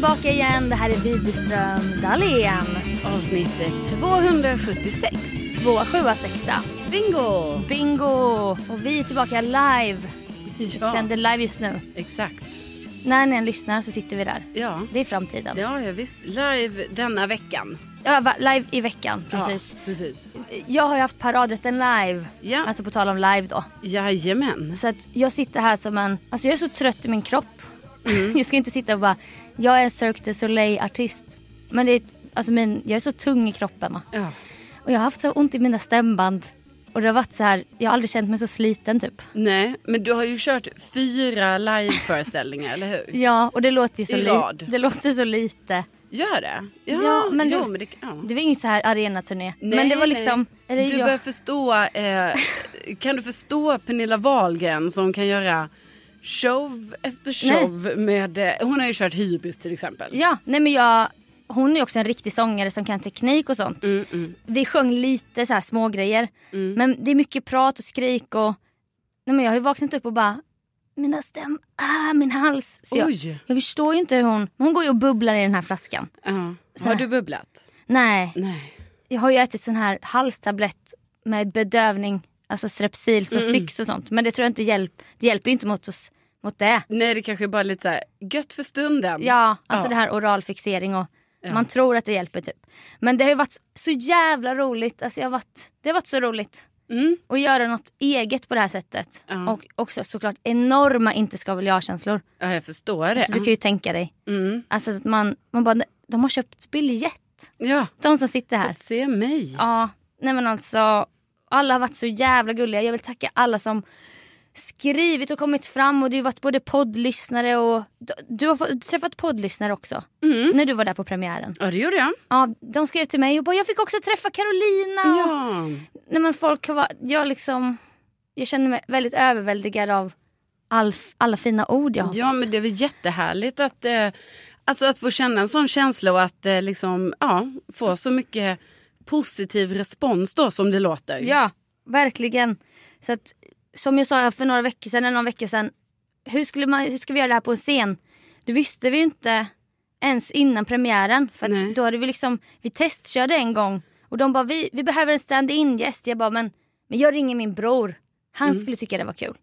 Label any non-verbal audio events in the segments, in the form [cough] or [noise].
tillbaka igen. Det här är Widerström Dahlén. Avsnittet 276. 276. Bingo! Bingo! Och vi är tillbaka live. Ja. sänder live just nu. Exakt. När ni än lyssnar så sitter vi där. Ja. Det är framtiden. Ja, ja, visst. Live denna veckan. Ja, live i veckan, precis. Ja, precis. Jag har ju haft paradrätten live. Ja. Alltså på tal om live då. Jajamän. Så att jag sitter här som en, alltså jag är så trött i min kropp. Mm. [laughs] jag ska inte sitta och bara, jag är Cirque du Soleil artist. Men det är, alltså min, jag är så tung i kroppen. va. Ja. Och jag har haft så ont i mina stämband. Och det har varit så här, jag har aldrig känt mig så sliten typ. Nej, men du har ju kört fyra liveföreställningar, eller hur? Ja, och det låter ju så, I rad. det låter så lite. Gör det? Ja, men jo, du- men det, ja. Det var inget så här arenaturné. Nej, men det var liksom... Du jag, börjar förstå, eh, kan du förstå Pernilla Wahlgren som kan göra show efter show med, eh, hon har ju kört hybris till exempel. Ja, nej men jag... Hon är också en riktig sångare som kan teknik och sånt. Mm, mm. Vi sjöng lite så här små grejer. Mm. Men det är mycket prat och skrik och... Nej men jag har ju vaknat upp och bara... Mina stäm... Ah, min hals. Så jag, Oj! jag förstår ju inte hur hon... Hon går ju och bubblar i den här flaskan. Så Har du bubblat? Nej, Nej. jag har ju ätit sån här halstablett med bedövning. Alltså strepsils och Mm. syx och sånt. Men det tror jag inte hjälper. Det hjälper inte mot, oss, mot det. Nej, det kanske bara lite så här gött för stunden. Ja, alltså Ja. det här oralfixering och Ja. man tror att det hjälper typ. Men det har ju varit så jävla roligt. Alltså jag har varit, det har varit så roligt. Mm. Att göra något eget på det här sättet. Ja. Och också såklart enorma inte ska väl jag-känslor. ja, jag förstår det. Så du kan ju tänka dig. Mm. Alltså att man, man bara, de har köpt biljett. Ja, De som sitter här. att se mig. Ja, nej men alltså. Alla har varit så jävla gulliga. Jag vill tacka alla som skrivit och kommit fram. Och det har varit både poddlyssnare och... Du- Du har träffat poddlyssnare också. Mm. När du var där på premiären. Ja, det gjorde jag. Ja, de skrev till mig och bara, jag fick också träffa Carolina. Och, Ja. nej, men folk har varit, jag liksom, jag känner mig väldigt överväldigad av all, alla fina ord jag har ja, fått. men det är väl jättehärligt att, eh, alltså att få känna en sån känsla och att eh, liksom, ja, få så mycket positiv respons då som det låter. Ja, verkligen. Så att, som jag sa för några veckor sedan, eller några veckor sedan. Hur, skulle man, hur ska vi göra det här på en scen? Det visste vi ju inte ens innan premiären. För då hade vi liksom, vi testkörde en gång. Och de bara, vi, vi behöver en stand-in gäst. Jag bara, men, men jag ringer min bror. Han Mm. skulle tycka det var kul.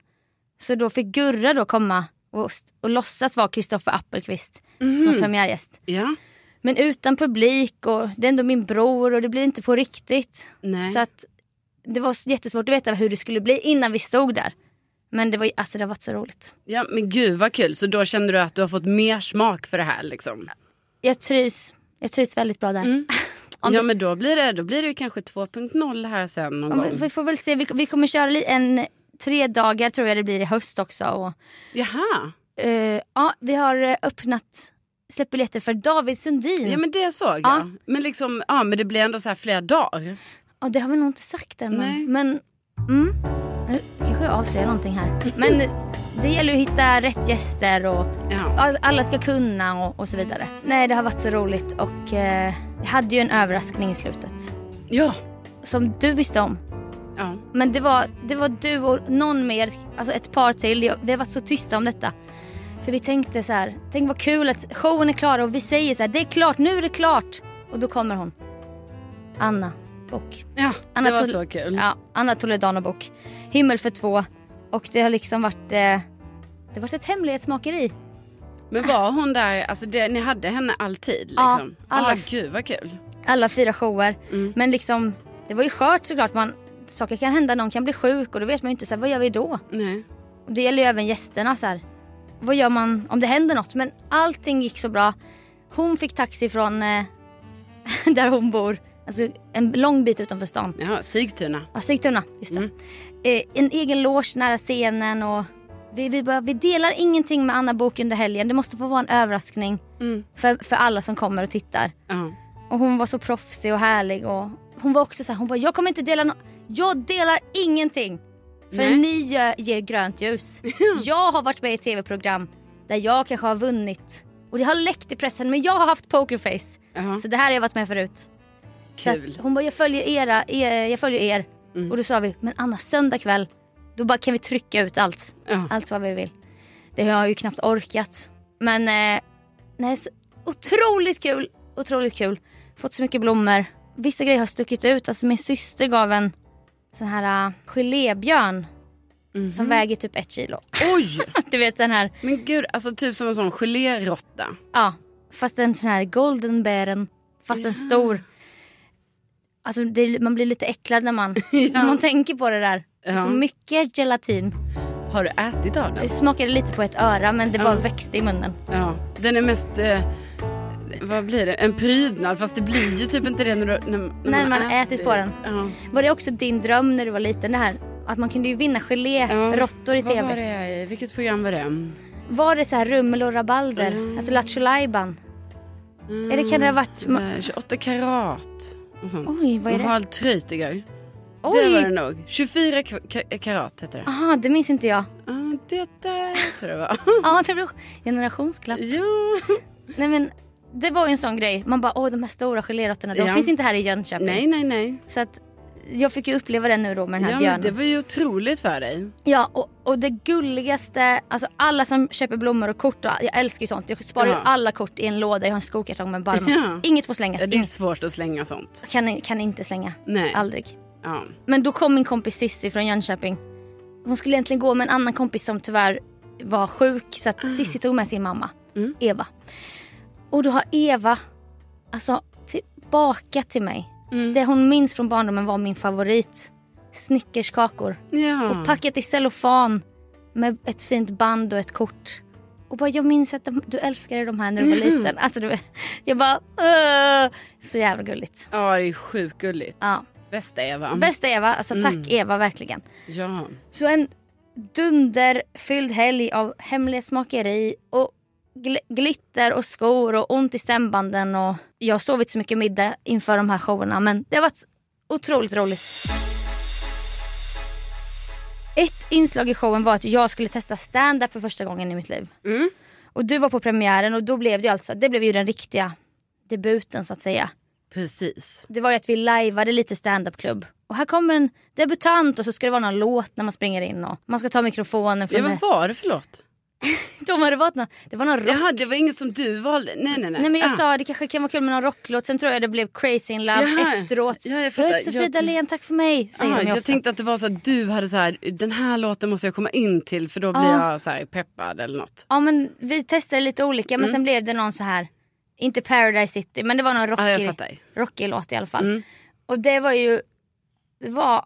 Så då fick Gurra då komma och, och låtsas vara Kristoffer Appelqvist Mhm. som premiärgäst. Ja, Men utan publik och det är ändå min bror och det blir inte på riktigt. nej. Så att det var jättesvårt att veta hur det skulle bli innan vi stod där. Men det, var, alltså det har varit så roligt. Ja, men gud vad kul. Så då känner du att du har fått mer smak för det här liksom? Jag trivs, jag trivs väldigt bra där. Mm. [laughs] Ja, men då blir det, då blir det ju kanske 2.0 här sen någon Ja, gång. vi får väl se. Vi, vi kommer köra en tre dagar tror jag det blir i höst också. Och, Jaha, eh, ja, vi har eh, öppnat, släppt biljetter för David Sundin. ja men det såg jag. Ja. Men liksom, ja men det blir ändå så här flera dagar. Ja, det har vi nog inte sagt än. Nej. Men, mm, nu kanske jag avslöjar någonting här. Men det gäller att hitta rätt gäster och Ja. all- alla ska kunna och, och så vidare. Nej, det har varit så roligt och eh, jag hade ju en överraskning i slutet. Ja. Som du visste om. ja. Men det var, det var du och någon mer, alltså ett par till. Vi har varit så tysta om detta. För vi tänkte så här, tänk vad kul att showen är klar och vi säger så här, det är klart, nu är det klart. Och då kommer hon. Anna Bock. Ja, Anna det var Tol- så kul. Ja, Anna Toledano Bock. Himmel för två. Och det har liksom varit, eh, det har varit ett hemlighetsmakeri. Men var hon där, alltså det, ni hade henne alltid Ja, liksom? alla- Ja, gud vad kul. Alla fyra shower. Mm. Men liksom, det var ju skört såklart. Man, saker kan hända, någon kan bli sjuk och då vet man ju inte så här, vad gör vi då? Nej. Och det gäller ju även gästerna så här. Vad gör man om det händer något? Men allting gick så bra. Hon fick taxi från eh, [laughs] där hon bor. Alltså en lång bit utanför stan. Ja, Sigtuna. Ja, Sigtuna. Just det. Mm. Eh, en egen loge nära scenen och vi, vi, bara, vi delar ingenting med Anna Bok under helgen. Det måste få vara en överraskning Mm. för, för alla som kommer och tittar. Ja. Och hon var så proffsig och härlig och hon var också så här, hon bara jag kommer inte dela no- Jag delar ingenting förrän Nej. ni gör, ger grönt ljus. [laughs] jag har varit med i tv-program där jag kanske har vunnit och det har läckt i pressen men jag har haft pokerface. Ja. Så det här har jag varit med förut. Kul. hon bara jag följer, era, er, jag följer er. Mm. Och då sa vi men Anna söndag kväll då bara kan vi trycka ut allt. Ja. Allt vad vi vill. Det har jag ju knappt orkat. Men eh, nej, så, otroligt kul, otroligt kul. Fått så mycket blommor. Vissa grejer har stuckit ut. Alltså min syster gav en sån här uh, gelébjörn som väger typ ett kilo. Oj! [laughs] Du vet den här, Men gud, alltså typ som en sån geléråtta. ja, fast en sån här golden bären, fast en stor. Alltså det, man blir lite äcklad när man, [laughs] när man tänker på det där. Ja. Så mycket gelatin. Har du ätit av den? Det smakade lite på ett öra men det bara växte i munnen. Ja, den är mest, eh, vad blir det, en prydnad fast det blir ju typ inte det när, du, när, när När man ätit på den. Ja. Var det också din dröm när du var liten det här? Att man kunde ju vinna gelé-råttor i Vad tv. var det, vilket program var det? Var det så här rummel och rabalder? Alltså Lattjo Lajban? Eller kan det ha varit... Så här, 28 karat. Och sånt. Oj, vad är det? Harald Treutiger. Det var Oj! det nog. 24 k- k- karat hette det. Aha, det minns inte jag. Ja, det där tror jag det var. [laughs] Ja, det blev [laughs] generationsklapp. ja. Nej men det var ju en sån grej. Man bara åh de här stora geléråttorna de Ja. finns inte här i Jönköping. Nej, nej, nej. Så att jag fick ju uppleva det nu då med den här Ja, björnen. det var ju otroligt för dig. Ja och, och det gulligaste, alltså alla som köper blommor och kort och jag älskar ju sånt. Jag sparar ju Ja. alla kort i en låda, jag har en skokartong med barmar. Ja. Inget får slängas. Ja, det är svårt att slänga sånt. Kan, kan inte slänga. Nej. Aldrig. Ja. Men då kom min kompis Sissi från Jönköping. Hon skulle egentligen gå med en annan kompis som tyvärr var sjuk så att Sissi tog med sin mamma, Mm. Eva. Och då har Eva alltså tillbaka till mig. Mm. Det hon minns från barndomen var min favorit. Snickerskakor. Ja. Och packat i cellofan med ett fint band och ett kort. Och bara jag minns att de, du älskade de här när du var liten. Alltså du, jag bara "Åh." Så jävla gulligt. ja, det är sjukt gulligt. Ja. Bästa Eva. Bästa Eva, alltså tack Mm. Eva verkligen. Ja. Så en dunderfylld helg av hemlighetsmakeri och gl- glitter och skor och ont i stämbanden och jag har sovit så mycket middag inför de här showerna men det har varit otroligt roligt. Ett inslag i showen var att jag skulle testa stand-up för första gången i mitt liv. Mm. Och du var på premiären och då blev det alltså, det blev ju den riktiga debuten så att säga. Precis. Det var ju att vi lajvade lite stand-up-klubb. Och här kommer en debutant och så ska det vara någon låt när man springer in och man ska ta mikrofonen från Ja, vad var det för låt? [laughs] Då var det, varit någon, det var någon rock. Jaha, det var inget som du valde? Nej, nej, nej. Nej men jag Ah. sa det kanske kan vara kul med någon rocklåt. Sen tror jag det blev Crazy in Love Jaha. efteråt. Ja, jag fattar. Sofia Jag- Dalén, tack för mig. Säger Ah, de jag ofta. tänkte att det var så att du hade så här, den här låten måste jag komma in till för då blir Ja. jag så här peppad eller något. Ja men vi testade lite olika men sen blev det någon så här inte Paradise City men det var någon Mm. Rockig, rockig låt i alla fall. Mm. Och det var ju, det var,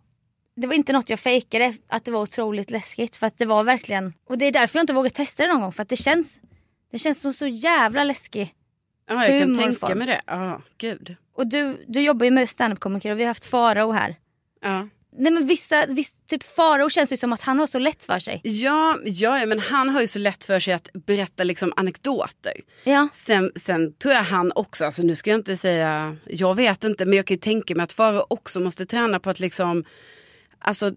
det var inte något jag fejkade att det var otroligt läskigt för att det var verkligen, och det är därför jag inte vågar testa det någon gång för att det känns, det känns som så jävla läskig. Ja, jag kan tänka mig det. Ja, gud. Och du, du jobbar ju med standup-komiker och vi har haft Farao här. Ja. Nej men vissa, viss, typ Farao känns ju som att han har så lätt för sig. Ja, ja, ja, men han har ju så lätt för sig att berätta liksom anekdoter. Ja. Sen, sen tror jag han också, alltså nu ska jag inte säga, jag vet inte, men jag kan ju tänka mig att Farao också måste träna på att liksom, alltså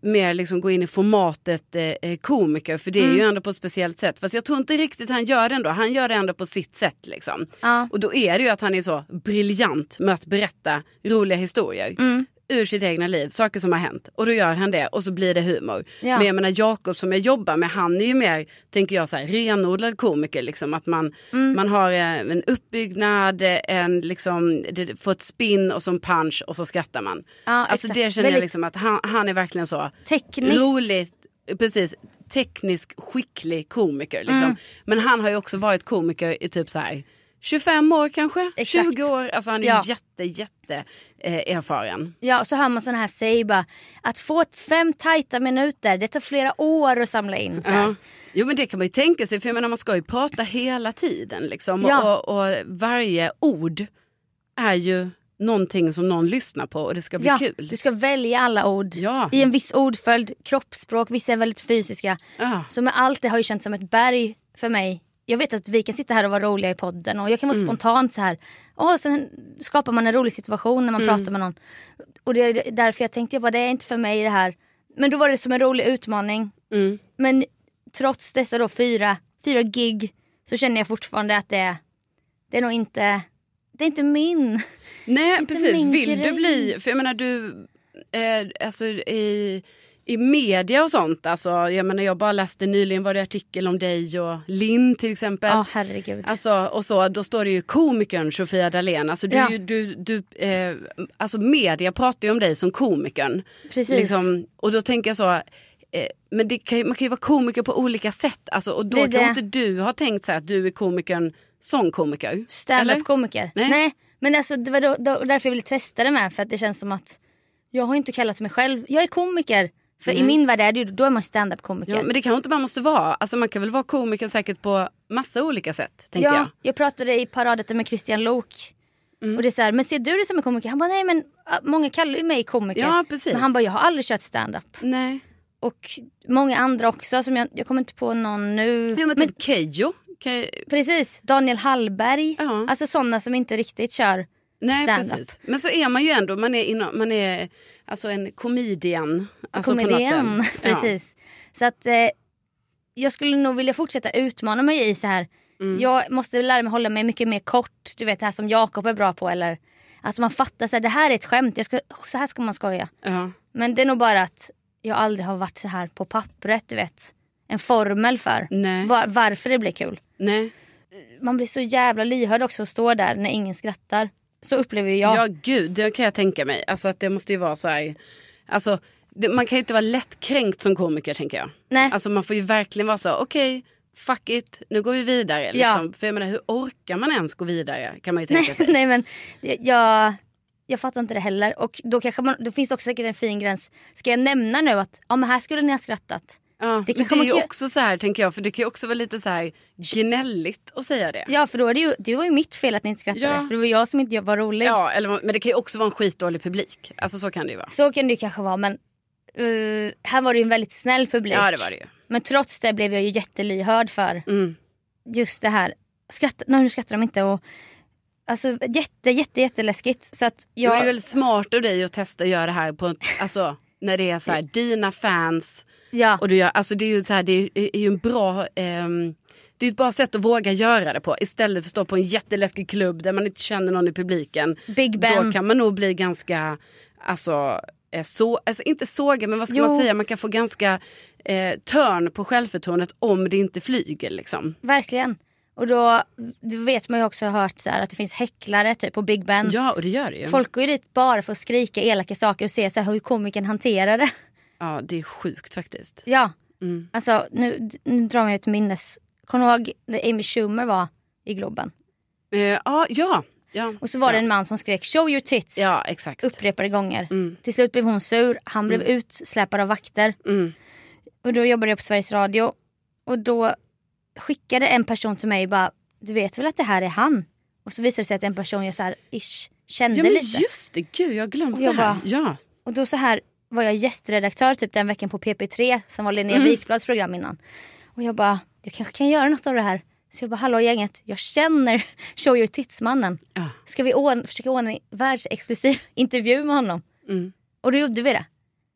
mer liksom gå in i formatet eh, eh, komiker, för det är ju ändå på ett speciellt sätt. Fast jag tror inte riktigt han gör det ändå, han gör det ändå på sitt sätt liksom. Ja. Och då är det ju att han är så briljant med att berätta roliga historier. Mm. Ur sitt egna liv, saker som har hänt. Och då gör han det och så blir det humor. Ja. Men jag menar Jakob som jag jobbar med, han är ju mer, tänker jag, så här, renodlad komiker. Liksom. Att man, Mm. man har eh, en uppbyggnad, en, liksom, det får ett spin och så en punch och så skrattar man. Ja, alltså exakt. det känner jag Väldigt liksom att han, han är verkligen så Tekniskt. roligt, precis, teknisk skicklig komiker. Liksom. Mm. Men han har ju också varit komiker i typ så här 25 år kanske, Exakt. 20 år. Alltså han är Ja. jätte, jätte eh, erfaren. Ja, och så hör man såna här säg bara att få fem tajta minuter, det tar flera år att samla in. Så. Ja. Jo men det kan man ju tänka sig för jag menar man ska ju prata hela tiden liksom. Ja. Och, och varje ord är ju någonting som någon lyssnar på och det ska bli Ja, kul. du ska välja alla ord Ja. i en viss ordföljd, kroppsspråk, vissa är väldigt fysiska. Ja. Så med allt det har ju känts som ett berg för mig. Jag vet att vi kan sitta här och vara roliga i podden och jag kan vara spontant så här. Och sen skapar man en rolig situation när man pratar med någon. Och det är därför jag tänkte, jag bara, det är inte för mig det här. Men då var det som en rolig utmaning. Mm. Men trots dessa då fyra, fyra gig så känner jag fortfarande att det är, det är nog inte, det är inte min. Nej Inte precis, min vill du grej. bli, för jag menar du, eh, alltså i, i media och sånt. Alltså, jag menar jag bara läste nyligen var det artikel om dig och Linn till exempel. Ja, herregud. Alltså, och så, då står det ju komikern Sofia Dalén. Alltså, du, Ja. du, du, eh, alltså media pratar ju om dig som komikern. Precis. Liksom, och då tänker jag så, eh, men kan, man kan ju vara komiker på olika sätt. Alltså, och då Det kan det. inte du ha tänkt så här att du är komikern som komiker. Eller? Stand-up-komiker. Nej. Nej. Men alltså, det var då, då, därför jag ville testa det med. För att det känns som att jag har inte kallat mig själv. Jag är komiker. För i min värld är det ju, då är man stand-up-komiker. Ja, men det kanske inte man måste vara. Alltså, man kan väl vara komiker säkert på massa olika sätt. Tänker ja, jag. jag pratade i paraden med Christian Lok. Mm. Och det är så här, men ser du det som en komiker? Han bara, nej men många kallar ju mig komiker. Ja, precis. Men han bara, jag har aldrig kört stand-up. Nej. Och många andra också, som jag, jag kommer inte på någon nu. Ja, men typ Keyyo. Ke- Precis, Daniel Hallberg. Ja. Alltså sådana som inte riktigt kör Nej, stand-up. precis. Men så är man ju ändå, man är, inom, man är alltså en comedian. Alltså sätt. precis. Så att eh, jag skulle nog vilja fortsätta utmana mig i så här. Mm. Jag måste lära mig hålla mig mycket mer kort. Du vet det här som Jakob är bra på. Eller att man fattar så här, det här är ett skämt. Jag ska, så här ska man skoja. Ja. Men det är nog bara att jag aldrig har varit så här på pappret. Du vet. En formel för var, varför det blir kul. Nej. Man blir så jävla lyhörd också att stå där när ingen skrattar. Så upplever jag. Ja. gud, det kan jag tänka mig. Alltså att det måste ju vara så här. Alltså, det, man kan ju inte vara lättkränkt som komiker tänker jag. Nej. Alltså man får ju verkligen vara så, okej, fuck it, nu går vi vidare. Ja. Liksom. För jag menar, hur orkar man ens gå vidare? Kan man ju tänka Nej, [laughs] sig. nej men jag, jag fattar inte det heller. Och då, kanske man, då finns också säkert en fin gräns. Ska jag nämna nu att ja, men här skulle ni ha skrattat? Ja, Det det, är ju också så här tänker jag, för det kan ju också vara lite så här gnälligt att säga det. Ja för då är det ju, det var ju mitt fel att ni inte skrattade. Ja. För det var jag som inte var rolig. Ja, eller, men det kan ju också vara en skitdålig publik. Alltså så kan det ju vara. Så kan det ju kanske vara men eh, här var det ju en väldigt snäll publik. Ja, det var det ju. Men trots det blev jag ju jättelyhörd för Mm. just det här. Skratt, nej, nu skrattar de inte. Och, alltså jätte jätte jätteläskigt. Så att Men Det är jag, väldigt smart av dig att testa att göra det här på alltså, när det är så här, dina fans. Ja, Och du gör, alltså det är ju så här, det är, är ju en bra ehm, det är ett bra sätt att våga göra det på. Istället för att stå på en jätteläskig klubb där man inte känner någon i publiken. Big Ben. Då kan man nog bli ganska, alltså, eh, så, alltså inte såga men vad ska Jo. man säga, man kan få ganska eh, törn på självförtroendet om det inte flyger liksom. Verkligen. Och då, då vet man ju också hört så här, att det finns häcklare typ på Big Ben. Ja och det gör det ju. Folk går ju dit bara för att skrika elaka saker och se så här, hur komikern hanterar det. Ja det är sjukt faktiskt. Ja, Mm. alltså nu, nu drar ju ett minnes. Kommer du ihåg när Amy Schumer var i Globen? Eh, ja, ja, ja. Och så var det ja. en man som skrek show your tits Ja exakt. upprepade gånger. Mm. Till slut blev hon sur, han blev utsläpad av vakter. Mm. Och då jobbade jag på Sveriges Radio. Och då skickade en person till mig bara, du vet väl att det här är han? Och så visade det sig att en person jag så här ish kände Ja men lite. just det, gud jag glömt Och det jag här. bara- Ja. Och då så här var jag gästredaktör typ den veckan på PP3 som var Linnea Mm. Wikblads program innan. Och jag bara, jag kanske kan göra något av det här. Så jag bara, hallå gänget, jag känner [laughs] Show Your Tits-mannen. Ja. Ska vi ordna, försöka ordna en världsexklusiv [laughs] intervju med honom? Mm. Och då gjorde vi det.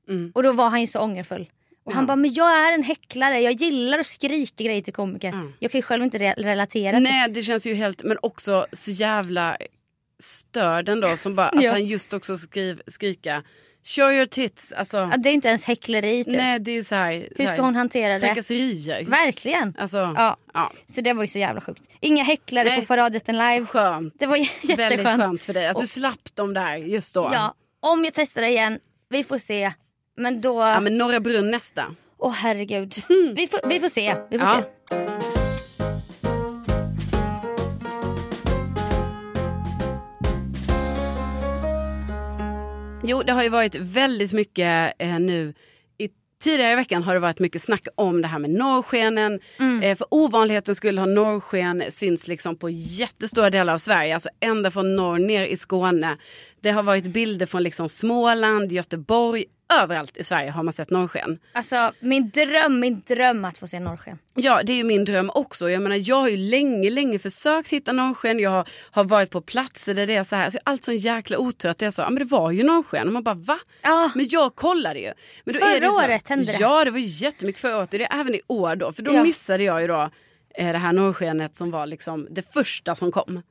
Mm. Och då var han ju så ångerfull. Och han Ja. bara, men jag är en häcklare, jag gillar att skrika grejer till komiker. Ja. Jag kan ju själv inte re- relatera till Nej det känns ju helt, men också så jävla störd ändå som bara att [laughs] Ja. han just också skriv, skrika show your tits. Alltså, Ja, Det är inte ens häckleri typ. nej det är så här, Hur ska hon hantera det? Trakasserier. Verkligen. Alltså, Ja. ja. Så det var ju så jävla sjukt. Inga häcklare Nej. på Paradrätten live. Skönt. Det var [laughs] j- Väldigt jätteskönt. skönt för dig att du slapp dem där just då. Ja, om jag testar igen, vi får se. Men då, Ja, åh men Norra Brunn nästa. herregud. Vi, får, vi får se. Vi får Ja. se. Jo, det har ju varit väldigt mycket eh, nu. I, tidigare i veckan har det varit mycket snack om det här med norrskenen. Mm. Eh, för ovanlighetens skull har norrsken syns liksom på jättestora delar av Sverige. Alltså ända från norr ner i Skåne. Det har varit bilder från liksom Småland, Göteborg. Överallt i Sverige har man sett norrsken. Alltså min dröm, min dröm att få se norrsken. Ja, det är ju min dröm också. Jag menar, jag har ju länge, länge försökt hitta norrsken. Jag har, har varit på platser där det är så här. Alltså, allt sån jäkla otur att det är så. Ja, men det var ju norrsken. Och man bara, va? Ja, Men jag kollade ju. Men Förra är det ju så, året hände det. Ja, det var jättemycket förra året. Det är även i år då. För då Ja. missade jag ju då eh, det här norrskenet som var liksom det första som kom.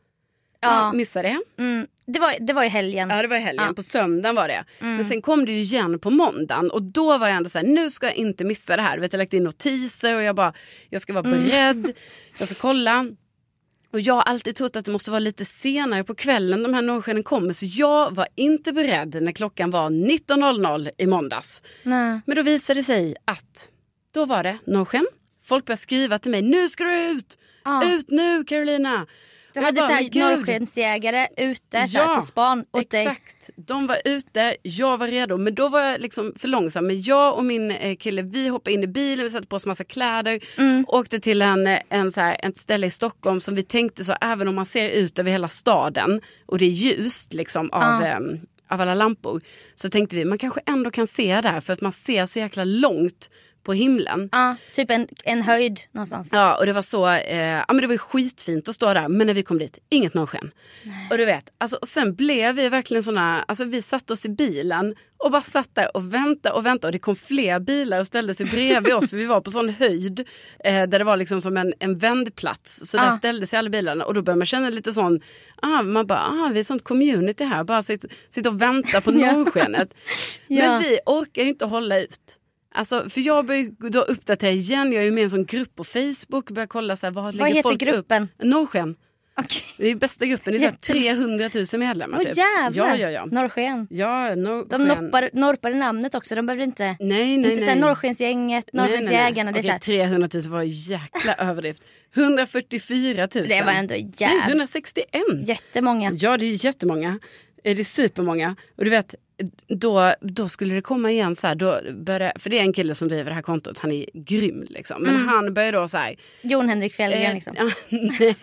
Ja. missade det. Mm. Det, var, det var i helgen. Ja det var i helgen, Ja. på söndagen var det. Mm. Men sen kom det ju igen på måndagen och då var jag ändå så här, nu ska jag inte missa det här. Vet, jag lagt in notiser och jag bara, jag ska vara Mm. beredd, [laughs] jag ska kolla. Och jag har alltid trott att det måste vara lite senare på kvällen de här norrskenen kommer. Så jag var inte beredd när klockan var 19.00 i måndags. Nej. Men då visade det sig att då var det norrsken. Folk började skriva till mig, nu ska du ut! Ja. Ut nu Carolina! Du hade norrskensjägare ute Ja, här, på span åt dig. Exakt. De var ute, jag var redo. Men då var jag liksom för långsam. Men jag och min eh, kille vi hoppade in i bilen, vi satte på oss massa kläder. Mm. Åkte till en, en, så här, ett ställe i Stockholm som vi tänkte så även om man ser ut över hela staden och det är ljust liksom av, Ja. ehm, av alla lampor. Så tänkte vi man kanske ändå kan se där för att man ser så jäkla långt på himlen. Ja, typ en, en höjd någonstans. Ja och det var så, eh, ja men det var skitfint att stå där men när vi kom dit, inget norrsken. Och du vet, alltså, och sen blev vi verkligen såna, alltså vi satte oss i bilen och bara satt där och väntade och väntade och det kom fler bilar och ställde sig bredvid oss för vi var på sån höjd eh, där det var liksom som en, en vändplats. Så där Ja. ställde sig alla bilarna och då började man känna lite sån, ah, man bara, ah, vi är sånt community här, bara sitter sitter och väntar på [laughs] norrskenet. Ja. Men vi orkar ju inte hålla ut. Alltså, för jag börjar då uppdatera igen, jag är ju med i en sån grupp på Facebook, börjar kolla så här, vad, Vad heter folk gruppen? upp? Norrsken. Okej. Det är bästa gruppen, det är så här Jätte- 300 000 medlemmar. Åh typ. jävlar. Ja, ja, ja. Norrsken. ja. De norpar, norpade namnet också. De behöver inte... Nej, nej, inte nej. Norrskensgänget. Norrskensjägarna. Okej, såhär. 300 000 var jäkla överdrift. 144 000. Det var ändå Nej, jävligt 161. jättemånga. Ja, det är jättemånga. Eh, Det är supermånga. Och du vet, då, då skulle det komma igen så här, då började, för det är en kille som driver det här kontot, han är grym liksom. Men Mm. han började då så här, Jon Henrik Fjällgren Eh, liksom. [laughs] nej.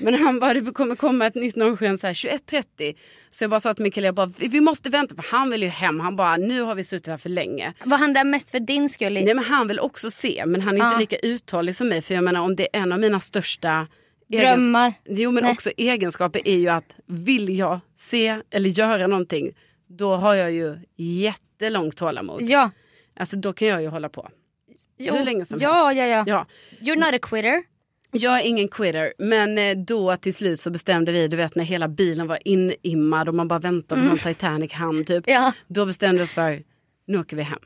Men han bara, det kommer komma ett nytt norrsken så här 21.30. Så jag bara sa till min kille, jag bara, vi måste vänta för han vill ju hem. Han bara, nu har vi suttit här för länge. Var han där mest för din skull? Nej men han vill också se, men han är inte lika uthållig som mig. För jag menar om det är en av mina största Drömmar. Jo men Nej. också egenskaper är ju att vill jag se eller göra någonting, då har jag ju jättelångt tålamod. Ja. Alltså då kan jag ju hålla på. Jo. Hur länge som ja, helst. ja, ja, Ja. You're not a quitter. Jag är ingen quitter, men eh, då till slut så bestämde vi, du vet när hela bilen varinimmad och man bara väntade på Mm. sån Titanic hamn typ. Ja. Då bestämde vi oss för, nu åker vi hem.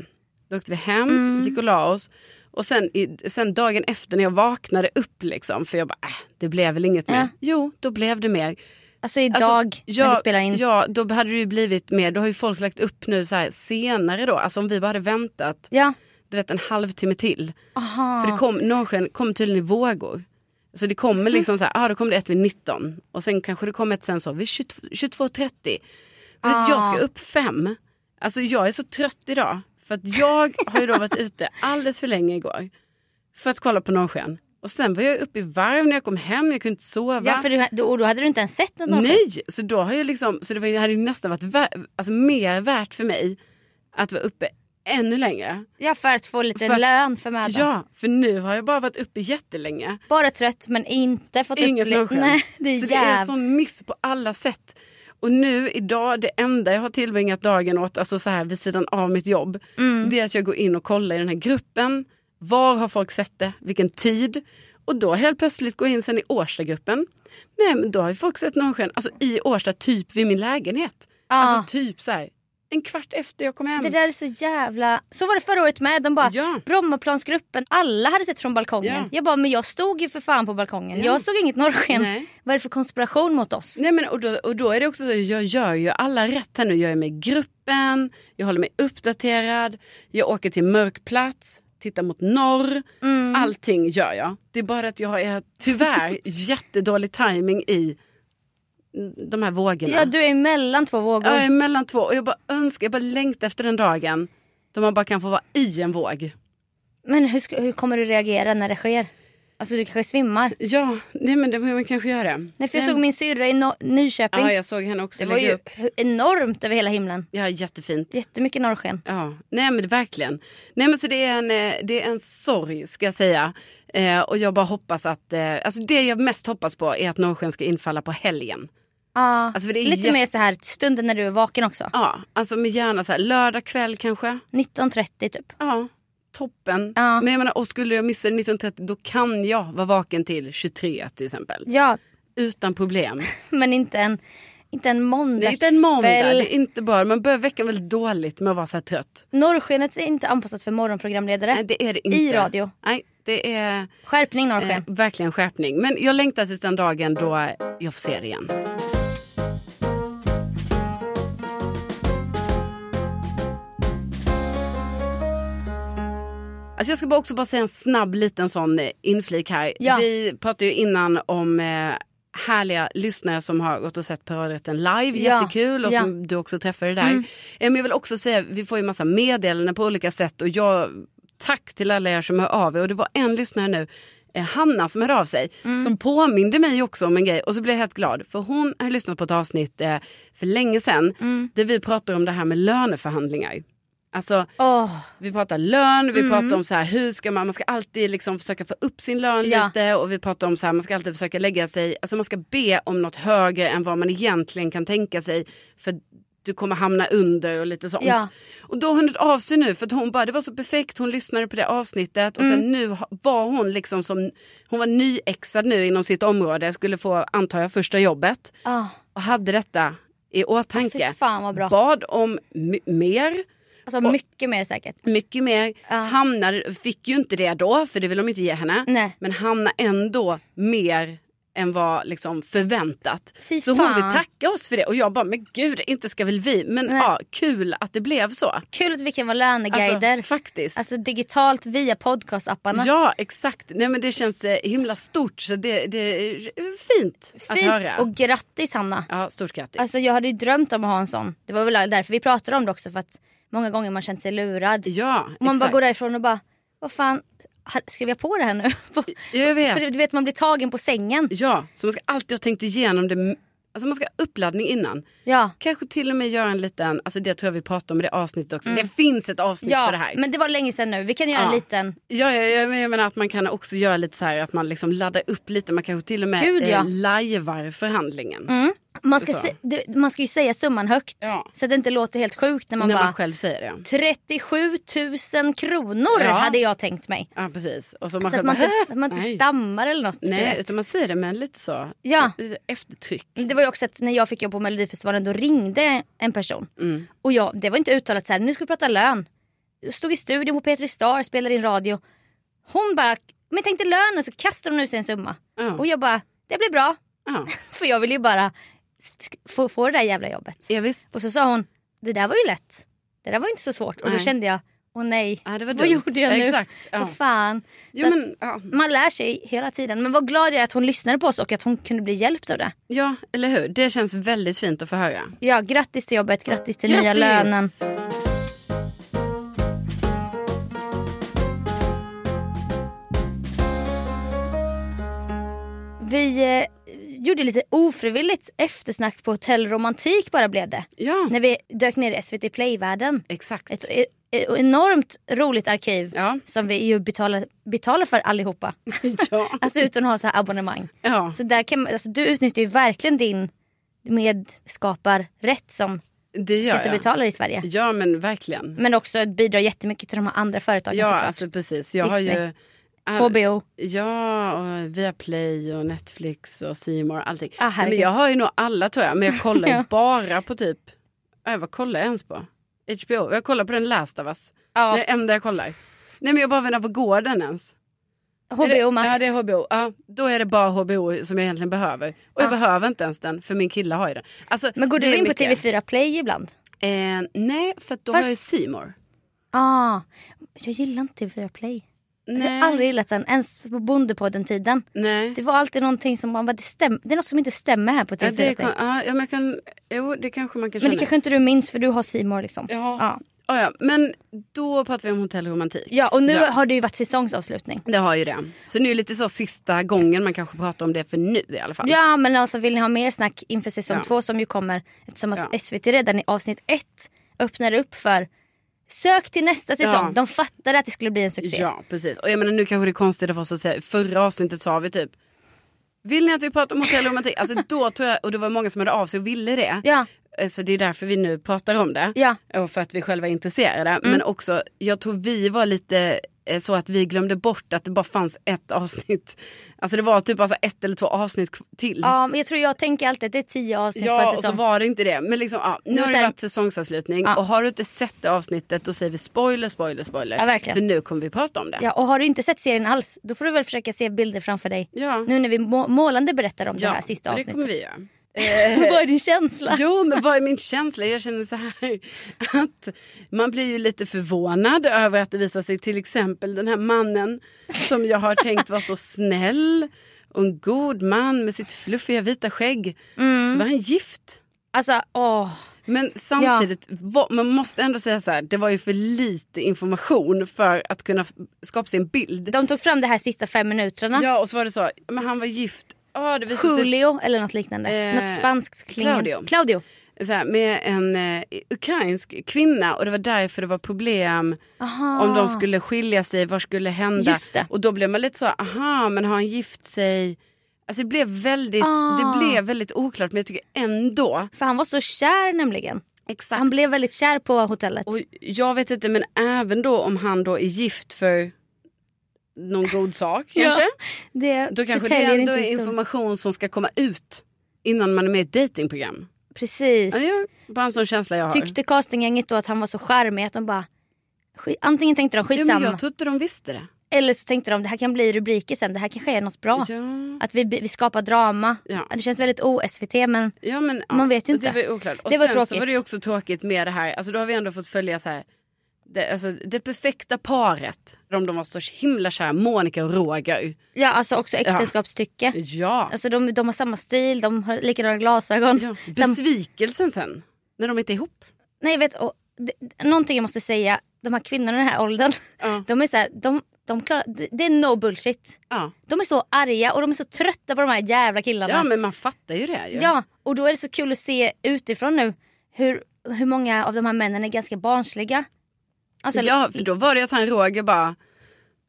Då åkte vi hem, Mm. gick och la oss. Och sen, sen dagen efter när jag vaknade upp liksom, för jag bara, äh, det blev väl inget Ja. mer. Jo, då blev det mer. Alltså idag när vi spelar in. Ja, då hade det ju blivit mer, då har ju folk lagt upp nu så här senare då, alltså om vi bara hade väntat, Ja. du vet en halvtimme till. Aha. För det kom, norrsken kom tydligen i vågor. Så det kommer Mm. liksom så här, ah, då kommer det ett vid 19 och sen kanske det kommer ett sen så vid 22 22.30. Men Ah. vet, jag ska upp fem. Alltså jag är så trött idag. För att jag har ju då varit [laughs] ute alldeles för länge igår. För att kolla på norrsken. Och sen var jag uppe i varv när jag kom hem, jag kunde inte sova. Ja, för du, då, då hade du inte ens sett något norrsken. Nej, så då har jag liksom, så det var, hade ju nästan varit vä- alltså, mer värt för mig att vara uppe ännu längre. Ja, för att få lite För lön för mödan. Ja, för nu har jag bara varit uppe jättelänge. Bara trött men inte fått Inget uppleva... Nej, det är Så det är sån miss på alla sätt. Och nu idag, det enda jag har tillbringat dagen åt, alltså så här vid sidan av mitt jobb, Mm. det är att jag går in och kollar i den här gruppen. Var har folk sett det? Vilken tid? Och då helt plötsligt jag in sen i Årstagruppen. Nej men då har ju folk sett norrsken, alltså i Årsta, typ vid min lägenhet. Ja. Alltså typ så här, en kvart efter jag kom hem. Det där är så jävla... Så var det förra året med. De bara, Ja. Brommaplansgruppen, alla hade sett från balkongen. Ja. Jag bara, men jag stod ju för fan på balkongen. Ja. Jag såg inget norrsken. Nej. Vad är det för konspiration mot oss? Nej, men, och, då, och då är det också så, jag gör ju alla rätt här nu. Jag är med i gruppen, jag håller mig uppdaterad, jag åker till mörkplats, tittar mot norr. Mm. Allting gör jag. Det är bara att jag är tyvärr [laughs] jättedålig timing i de här vågorna. Ja, du är mellan två vågor. Jag är mellan två och jag bara önskar, jag bara längtar efter den dagen då man bara kan få vara i en våg. Men hur, hur kommer du reagera när det sker? Alltså du kanske svimmar. Ja, nej men det man kanske göra. Nej, för jag såg min syrra i no- Nyköping. Ja, jag såg henne också det var ju upp. enormt över hela himlen. Ja, jättefint. Jättemycket norrsken. Ja, nej men det, verkligen. Nej men så det är en, eh, det är en sorg ska jag säga. Eh, och jag bara hoppas att, eh, alltså det jag mest hoppas på är att norrsken ska infalla på helgen. Ja, Alltså, det lite mer så här stunden när du är vaken också. Ja, alltså med gärna så här lördag kväll kanske. 19.30 typ. Ja, toppen. Ja. Men jag menar, och skulle jag missa 19.30 då kan jag vara vaken till 23 till exempel. Ja, utan problem. [laughs] Men inte en, inte en måndag. är inte en måndag, är inte bara, man börjar veckan väldigt dåligt med att vara så här trött. Norrskenet är inte anpassat för morgonprogramledare. Nej, det är det inte. I radio. Nej, det är Skärpning eh, norrsken. verkligen skärpning. Men jag längtar tills den dagen då jag får se det igen. Alltså jag ska bara också bara säga en snabb liten sån eh, inflik här. Ja. Vi pratade ju innan om eh, härliga lyssnare som har gått och sett paradrätten live. Ja. Jättekul och Ja. som du också träffade där. Mm. Eh, Men jag vill också säga, vi får ju massa meddelanden på olika sätt och jag, tack till alla er som hör av er. Och det var en lyssnare nu, eh, Hanna som hörde av sig, Mm. som påminde mig också om en grej och så blev jag helt glad. För hon har lyssnat på ett avsnitt eh, för länge sedan Mm. där vi pratar om det här med löneförhandlingar. Alltså Åh, vi pratar lön, vi Mm. pratar om så här, hur ska man, man ska alltid liksom försöka få upp sin lön Ja. lite och vi pratar om så här, man ska alltid försöka lägga sig, alltså man ska be om något högre än vad man egentligen kan tänka sig för du kommer hamna under och lite sånt. Ja. Och då har hon hört av sig nu för att hon bara, det var så perfekt, hon lyssnade på det avsnittet och sen Mm. nu ha- var hon liksom som, hon var nyexad nu inom sitt område, skulle få, antar jag, första jobbet ah, och hade detta i åtanke. fan vad bra. Bad om mer, Alltså mycket mer säkert. mycket mer. Ja. Hamnade, fick ju inte det då, för det vill de inte ge henne. Nej. Men hamnade ändå mer än vad liksom förväntat. Fy så hon fan. vill tacka oss för det. Och jag bara, men gud, inte ska väl vi. Men Nej. ja, kul att det blev så. Kul att vi kan vara löneguider. Alltså, faktiskt. Alltså digitalt via podcastapparna. Ja, exakt. Nej, men det känns eh, himla stort. Så det, det är fint, att Fint höra. och grattis Hanna. Ja, stort grattis. Alltså jag hade ju drömt om att ha en sån. Det var väl därför vi pratade om det också för att många gånger man känt sig lurad. ja, Och man bara exakt. går därifrån och bara, vad fan, skrev jag på det här nu? [laughs] Jag vet. För du vet man blir tagen på sängen. Ja, så man ska alltid ha tänkt igenom det. Alltså man ska ha uppladdning innan. Ja. Kanske till och med göra en liten, alltså det tror jag vi pratade om i det avsnittet också. Det finns ett avsnitt för det Ja, här. men det var länge sedan nu. Vi kan göra Ja. en liten. Ja, ja, ja, jag menar att man kan också göra lite så här att man liksom laddar upp lite. Man kanske till och med Gud, ja. eh, lajvar förhandlingen. Mm. Man, ska se, det, man ska ju säga summan högt. Ja. Så att det inte låter helt sjukt när man när bara man själv säger det. 37 000 kronor Ja. hade jag tänkt mig. Ja, precis. Och så man så att man bara, inte, att man inte Nej. stammar eller något. Nej, utan man säger det med lite så Ja. lite eftertryck. Det var ju också att när jag fick jobb på Melodifestivalen då ringde en person. Mm. Och jag, det var inte uttalat så här, nu ska vi prata lön. Jag stod i studion på P3 Star, spelade in radio. Hon bara, men tänkte lönen så kastade hon ut sig en summa. Ja. Och jag bara, det blir bra. [laughs] För jag ville ju bara få, få det där jävla jobbet. ja. Och så sa hon, det där var ju lätt. Det där var inte så svårt. Och då kände jag, åh nej. Ja, Vad dumt. gjorde jag nu? Exakt. Ja. Vad fan. Så men, ja. man lär sig hela tiden. Men vad glad jag är att hon lyssnade på oss och att hon kunde bli hjälpt av det. ja, eller hur? Det känns väldigt fint att få höra. Ja, grattis till jobbet, grattis till nya lönen. Vi eh, gjorde lite ofrivilligt eftersnack på Hotell Romantik bara blev det. Ja, När vi dök ner i SVT Play-världen. exakt. Ett e- e- enormt roligt arkiv Ja. som vi ju betalar, betalar för allihopa. [laughs] ja. [laughs] alltså utan att ha så här abonnemang. ja, Så där kan, alltså, du utnyttjar ju verkligen din medskaparrätt som det gör i Sverige. Ja, men verkligen. Men också bidrar jättemycket till de här andra företagen Ja, såklart. alltså precis. Jag har Disney. ju... HBO. Ja, och Viaplay och Netflix och More allting. Ah, men jag har ju nog alla tror jag, men jag kollar [laughs] Ja. bara på typ... Äh, vad kollar jag ens på? HBO? Jag kollar på den Last of Us. Ja, Det enda jag kollar. Nej men jag bara undrar, vad går den ens? HBO Max. Ja det är HBO. Ja, då är det bara HBO som jag egentligen behöver. Och jag Ja. behöver inte ens den för min kille har ju den. Alltså, Men går du in på mycket. TV4 Play ibland? Eh, nej för då Varför? har jag ju More. Ah, jag gillar inte TV4 Play. Jag Nej. har aldrig gillat den, ens på Bondepodden-tiden. Nej. Det var alltid någonting som man bara, det, stäm, det är något som inte stämmer här på Ja, TV4 det, Play. kan, ja, ja, men jag kan, jo, det kanske man kan Men känna. det kanske inte du minns för du har More liksom. Ja. Ja. Ja, ja. Men då pratar vi om hotellromantik. ja, och nu Ja. har det ju varit säsongsavslutning. Det har ju det. Så nu är det lite så sista gången man kanske pratar om det för nu i alla fall. Ja men alltså vill ni ha mer snack inför säsong Ja. två som ju kommer eftersom att Ja. SVT redan i avsnitt ett öppnade upp för sök till nästa säsong. Ja. De fattade att det skulle bli en succé. Ja, precis. Och jag menar nu kanske det är konstigt för oss att säga, förra avsnittet sa vi typ vill ni att vi pratar om hotellromantik? Alltså då tror jag, och det var många som hörde av sig och ville det. Ja, Eh, Så det är därför vi nu pratar om det. ja. Och för att vi själva är intresserade. Men också, jag tror vi var lite så att vi glömde bort att det bara fanns ett avsnitt. Alltså det var typ alltså ett eller två avsnitt till. Ja, men jag tror jag tänker alltid att det är tio avsnitt per Ja, och så säsong. var det inte det. Men liksom, ja, nu Nu har det varit säsongsavslutning Ja. och har du inte sett det avsnittet då säger vi spoiler, spoiler, spoiler. Ja, verkligen. För nu kommer vi prata om det. Ja, och har du inte sett serien alls, då får du väl försöka se bilder framför dig. Ja. Nu när vi må- målande berättar om ja, det här sista och det avsnittet. kommer vi göra. [laughs] Vad är din känsla? Jo, men vad är min känsla? Jag känner så här att man blir ju lite förvånad över att det visar sig till exempel den här mannen som jag har tänkt var så snäll och en god man med sitt fluffiga vita skägg. Så var han gift. Alltså, åh. Men samtidigt, va- man måste ändå säga så här, det var ju för lite information för att kunna skapa sig en bild. De tog fram det här sista fem minuterna. Ja, och så var det så, men han var gift. Ja, det visade sig Julio eller något liknande. Eh, något spanskt klingande. Claudio. Claudio. så här, med en eh, ukrainsk kvinna och det var därför det var problem Aha. om de skulle skilja sig, vad skulle hända? Och då blev man lite så, aha men har han gift sig? Alltså det blev väldigt, Ah. det blev väldigt oklart men jag tycker ändå, För han var så kär nämligen. exakt. Han blev väldigt kär på hotellet. Och jag vet inte men även då om han då är gift för någon god sak Ja, kanske? Det Då kanske det förtäljer ändå är information som ska komma ut innan man är med i ett datingprogram. Precis. Ja, det är bara en sån känsla jag har. Tyckte castinggänget då att han var så charmig att de bara... Antingen tänkte de ja, skitsamma. men jag tror inte de visste det. Eller så tänkte de det här kan bli rubriker sen. Det här kanske är något bra. Ja. Att vi, vi skapar drama. Ja. Det känns väldigt o-SVT men Ja, men, ja, Man vet ju inte. Det var ju oklart. Och Det var sen så tråkigt. var det också tråkigt med det här. Alltså då har vi ändå fått följa så här. Det, alltså, det perfekta paret. Om de var så himla kära. Monica och Roger. ja, alltså också äktenskapstycke. Ja. Alltså de, de har samma stil, de har likadana glasögon. ja. Besvikelsen sen. När de inte är ihop. Nej jag vet, och, det, någonting jag måste säga. De här kvinnorna i den här åldern. Ja. [laughs] De är så här, de, de klarar, det det är no bullshit. Ja. De är så arga och de är så trötta på de här jävla killarna. ja men man fattar ju det. Ju. Ja, och då är det så kul att se utifrån nu hur, hur många av de här männen är ganska barnsliga. Alltså, ja för då var det att han Roger bara.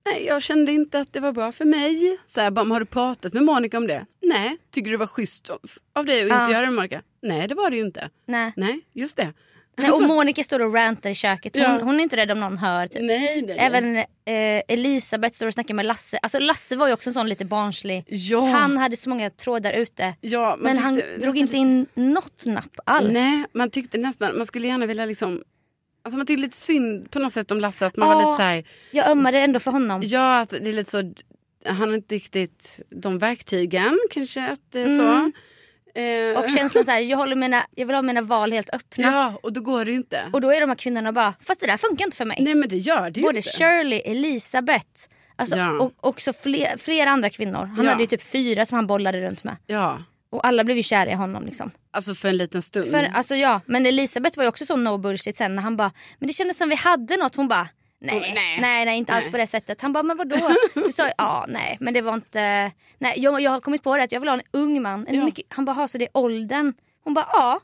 Nej jag kände inte att det var bra för mig. Så här, bara, "Men har du pratat med Monica om det? Nej. Tycker du det var schysst av- av dig att Ja. inte göra det med Monica? Nej det var det ju inte. nej. Nej just det. Nej, och Monica står och rantar i köket. Hon, Ja. hon är inte rädd om någon hör. Typ. Nej, nej. Även eh, Elisabeth står och snackar med Lasse. Alltså Lasse var ju också en sån lite barnslig. Ja. Han hade så många trådar ute. Ja, Men han drog inte in något napp alls. Nej, man tyckte nästan, man skulle gärna vilja liksom Alltså man tyckte lite synd på något sätt om Lasse att man Ja. var lite så här, Jag ömmade ändå för honom. ja att det är lite så, han har inte riktigt de verktygen kanske att det är så. Mm. Eh, Och känslan så här, jag, håller mina, jag vill ha mina val helt öppna. Ja, och då går det ju inte. Och då är de här kvinnorna bara, fast det där funkar inte för mig. Nej men det gör det Både inte. Shirley, Elisabeth alltså, Ja. och också fler, flera andra kvinnor. Han Ja. hade ju typ fyra som han bollade runt med. Ja, Och alla blev ju kära i honom liksom. alltså för en liten stund. För, alltså, ja, men Elisabeth var ju också så no bullshit sen när han bara, men det kändes som vi hade något. Hon bara, nej, Hon- nej. nej, nej, inte alls Nej. på det sättet. Han bara, men vadå? Du sa, [laughs] ja, nej, men det var inte, nej, jag, jag har kommit på det att jag vill ha en ung man. En Ja. mycket, han bara, ha så det är åldern. Hon bara, ja.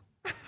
[laughs]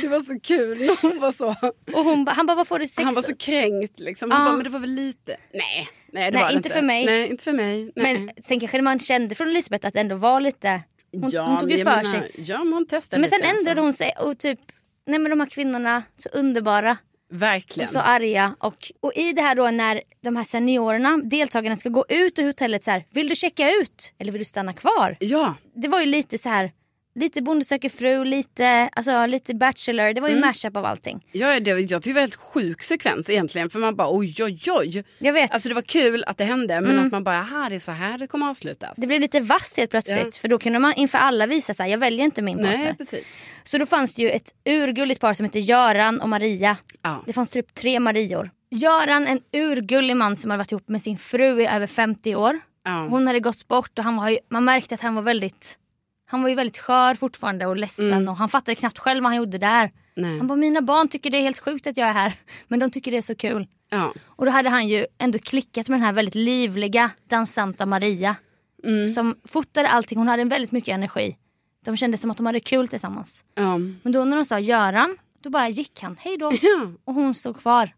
Det var så kul [laughs] hon var så, Och hon bara, han bara, vad får du sex? han var så kränkt liksom. Han Ja. bara, men det var väl lite. Nej, nej det Nej, var det inte för mig. Nej, inte för mig. Nej. Men sen kanske man kände från Elisabeth att det ändå var lite, hon, ja, hon tog ju för jag sig. menar, Ja, men hon testade Men sen lite, ändrade alltså. hon sig och typ, nej men de här kvinnorna, så underbara. Verkligen. Och så arga. Och, och i det här då när de här seniorerna, deltagarna ska gå ut ur hotellet så här, vill du checka ut eller vill du stanna kvar? Ja, Det var ju lite så här, lite Bonde söker fru, lite, alltså, lite Bachelor. Det var ju Mm. mashup av allting. ja det, jag tycker det var en helt sjuk sekvens egentligen. För man bara oj oj oj. Jag vet, Alltså det var kul att det hände men Mm. att man bara aha det är så här det kommer avslutas. det blev lite vasst helt plötsligt. Ja. För då kunde man inför alla visa så här, jag väljer inte min partner. Nej precis. Så då fanns det ju ett urgulligt par som hette Göran och Maria. Ja. Det fanns typ tre Marior. Göran, en urgullig man som hade varit ihop med sin fru i över 50 år. Ja. Hon hade gått bort och han var man märkte att han var väldigt han var ju väldigt skör fortfarande och ledsen Mm. och han fattade knappt själv vad han gjorde där. Nej. Han bara, mina barn tycker det är helt sjukt att jag är här. [laughs] Men de tycker det är så kul. Ja. Och då hade han ju ändå klickat med den här väldigt livliga dansanta Maria. Mm. Som fotade allting, hon hade väldigt mycket energi. De kände som att de hade kul tillsammans. Ja. Men då när de sa Göran, då bara gick han. Hej då. [laughs] Ja. Och hon stod kvar.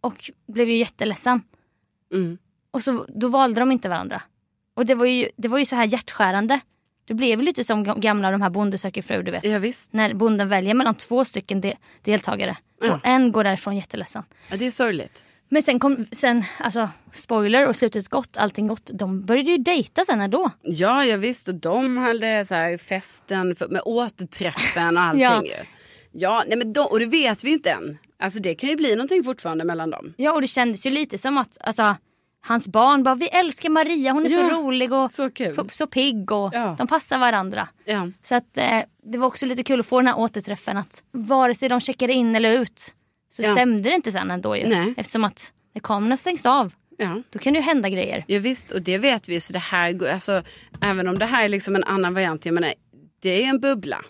Och blev ju jätteledsen. Mm. Och så, då valde de inte varandra. Och det var ju, det var ju så här hjärtskärande. Det blev lite som gamla de här Bonde söker fru du vet. ja visst. När bonden väljer mellan två stycken de, deltagare. Ja. Och en går därifrån jätteledsen. Ja, det är sorgligt. Men sen kom, sen, alltså spoiler och slutet gott, allting gott. De började ju dejta sen ändå. Ja, ja visst. Och de hade så här festen för, med återträffen och [laughs] allting Ja. ju. Ja, nej men de, och det vet vi ju inte än. Alltså det kan ju bli någonting fortfarande mellan dem. Ja och det kändes ju lite som att alltså, hans barn bara vi älskar Maria, hon är så Ja, rolig och Så kul. så, så pigg och Ja. de passar varandra. Ja. Så att eh, det var också lite kul att få den här återträffen att vare sig de checkade in eller ut så stämde det inte sen ändå ju. Nej. Eftersom att när kamerorna stängs av ja. då kan det ju hända grejer. Ja visst, och det vet vi. Så det här, alltså, även om det här är liksom en annan variant, jag menar, det är en bubbla.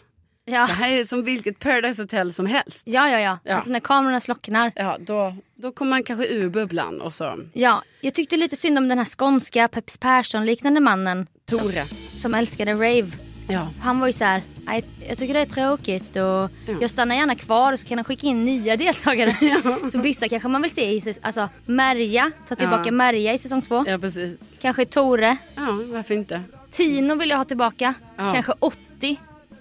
Ja, Det här är som vilket Paradise Hotel som helst. ja, ja. ja. Ja. Alltså när kamerorna slocknar. Ja, då, då kommer man kanske ur bubblan och så Ja, jag tyckte lite synd om den här skånska Peps Persson liknande mannen Tore. som älskade rave. Ja. Han var ju så här, "Nej, jag tycker det är tråkigt och jag stannar gärna kvar och så kan han skicka in nya [laughs] deltagare. [laughs] Så vissa kanske man vill se i alltså Merja, ta tillbaka Ja. Merja i säsong två. ja, precis. Kanske Tore. Ja, varför inte? Tino vill jag ha tillbaka. Ja. Kanske 80.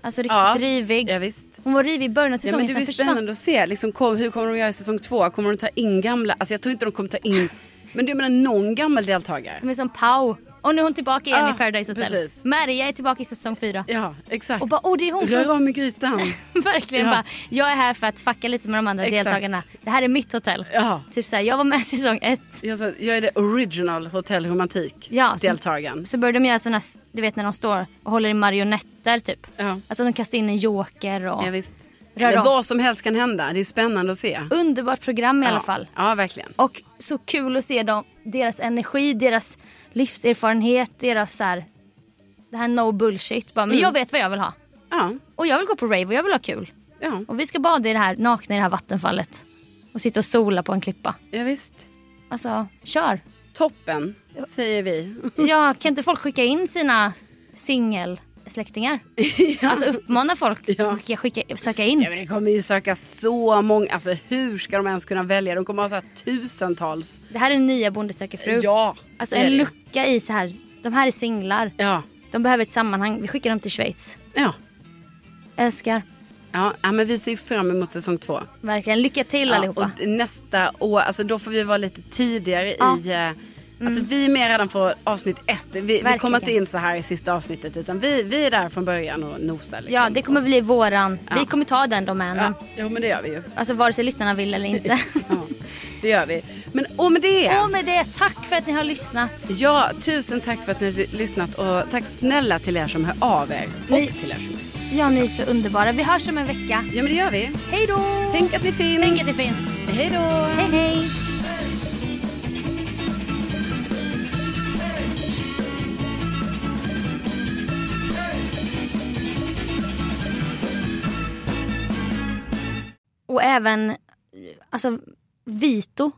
Alltså riktigt Ja. rivig. Ja. Hon var rivig i början av Ja, säsongen men det blir försvann. spännande att se. Liksom, kom, hur kommer de göra i säsong två? Kommer de ta in gamla? Alltså jag tror inte de kommer ta in, men du menar någon gammal deltagare? De är som Pau. Och nu är hon tillbaka igen Ja, i Paradise Hotel. precis. Merja är tillbaka i säsong fyra. Ja, exakt. Och bara, åh det är hon Rör om i grytan. [laughs] Verkligen Ja. bara, jag är här för att fucka lite med de andra Exakt. deltagarna. Det här är mitt hotell. Ja. Typ såhär, jag var med i säsong ett. Jag, sa, jag är det original Hotel Romantik Ja, så- deltagaren. Så började de göra såna, du vet när de står och håller i marionetter typ. Ja. Alltså de kastar in en joker och... Ja, visst. Rör Men om. vad som helst kan hända. Det är spännande att se. Underbart program i alla ja. fall. Ja, verkligen. Och så kul att se dem, deras energi, deras livserfarenhet, deras så här, det här no bullshit. Bara, men Mm. jag vet vad jag vill ha. Ja, Och jag vill gå på rave och jag vill ha kul. ja, Och vi ska bada i det här, nakna i det här vattenfallet. Och sitta och sola på en klippa. ja visst. Alltså, kör. Toppen, säger vi. Ja, kan inte folk skicka in sina singelsläktingar? [laughs] Alltså uppmana folk Ja. att skicka, söka in. Ja, men det kommer ju söka så många. Alltså hur ska de ens kunna välja? De kommer ha så här tusentals. Det här är nya Bonde söker fru. Ja, Alltså en det. lucka i så här. De här är singlar. Ja, De behöver ett sammanhang. Vi skickar dem till Schweiz. ja. Älskar. Ja, ja, men vi ser ju fram emot säsong två. Verkligen. Lycka till Ja, allihopa. och nästa år, alltså då får vi vara lite tidigare Ja. i... Alltså vi är med redan på avsnitt ett. Vi, vi kommer inte in så här i sista avsnittet utan vi, vi är där från början och nosar. Liksom. Ja, det kommer bli våran. Ja. Vi kommer ta den domänen. Ja, jo men det gör vi ju. Alltså vare sig lyssnarna vill eller inte. [laughs] Ja, det gör vi. Men och med det. och med det, tack för att ni har lyssnat. Ja, tusen tack för att ni har lyssnat och tack snälla till er som hör av er. Och Ni- till er som lyssnar. Ja, ni är så underbara. Vi hörs om en vecka. Ja men det gör vi. Hej då! Tänk att ni finns. Tänk att det finns. Hej då. Hej, hej! Och även, alltså Vito.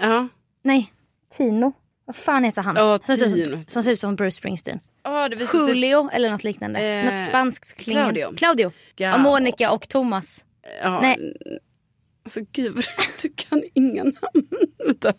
Ja. Nej, Tino. Vad fan heter han? Ja, som, ser som, som ser ut som Bruce Springsteen. Det visar sig. Julio eller något liknande. Eh, något spanskt klingande. Claudio. Claudio. Ja. Och Monica och Thomas. Ja, Nej. Alltså gud, [laughs] du kan inga namn. Vänta.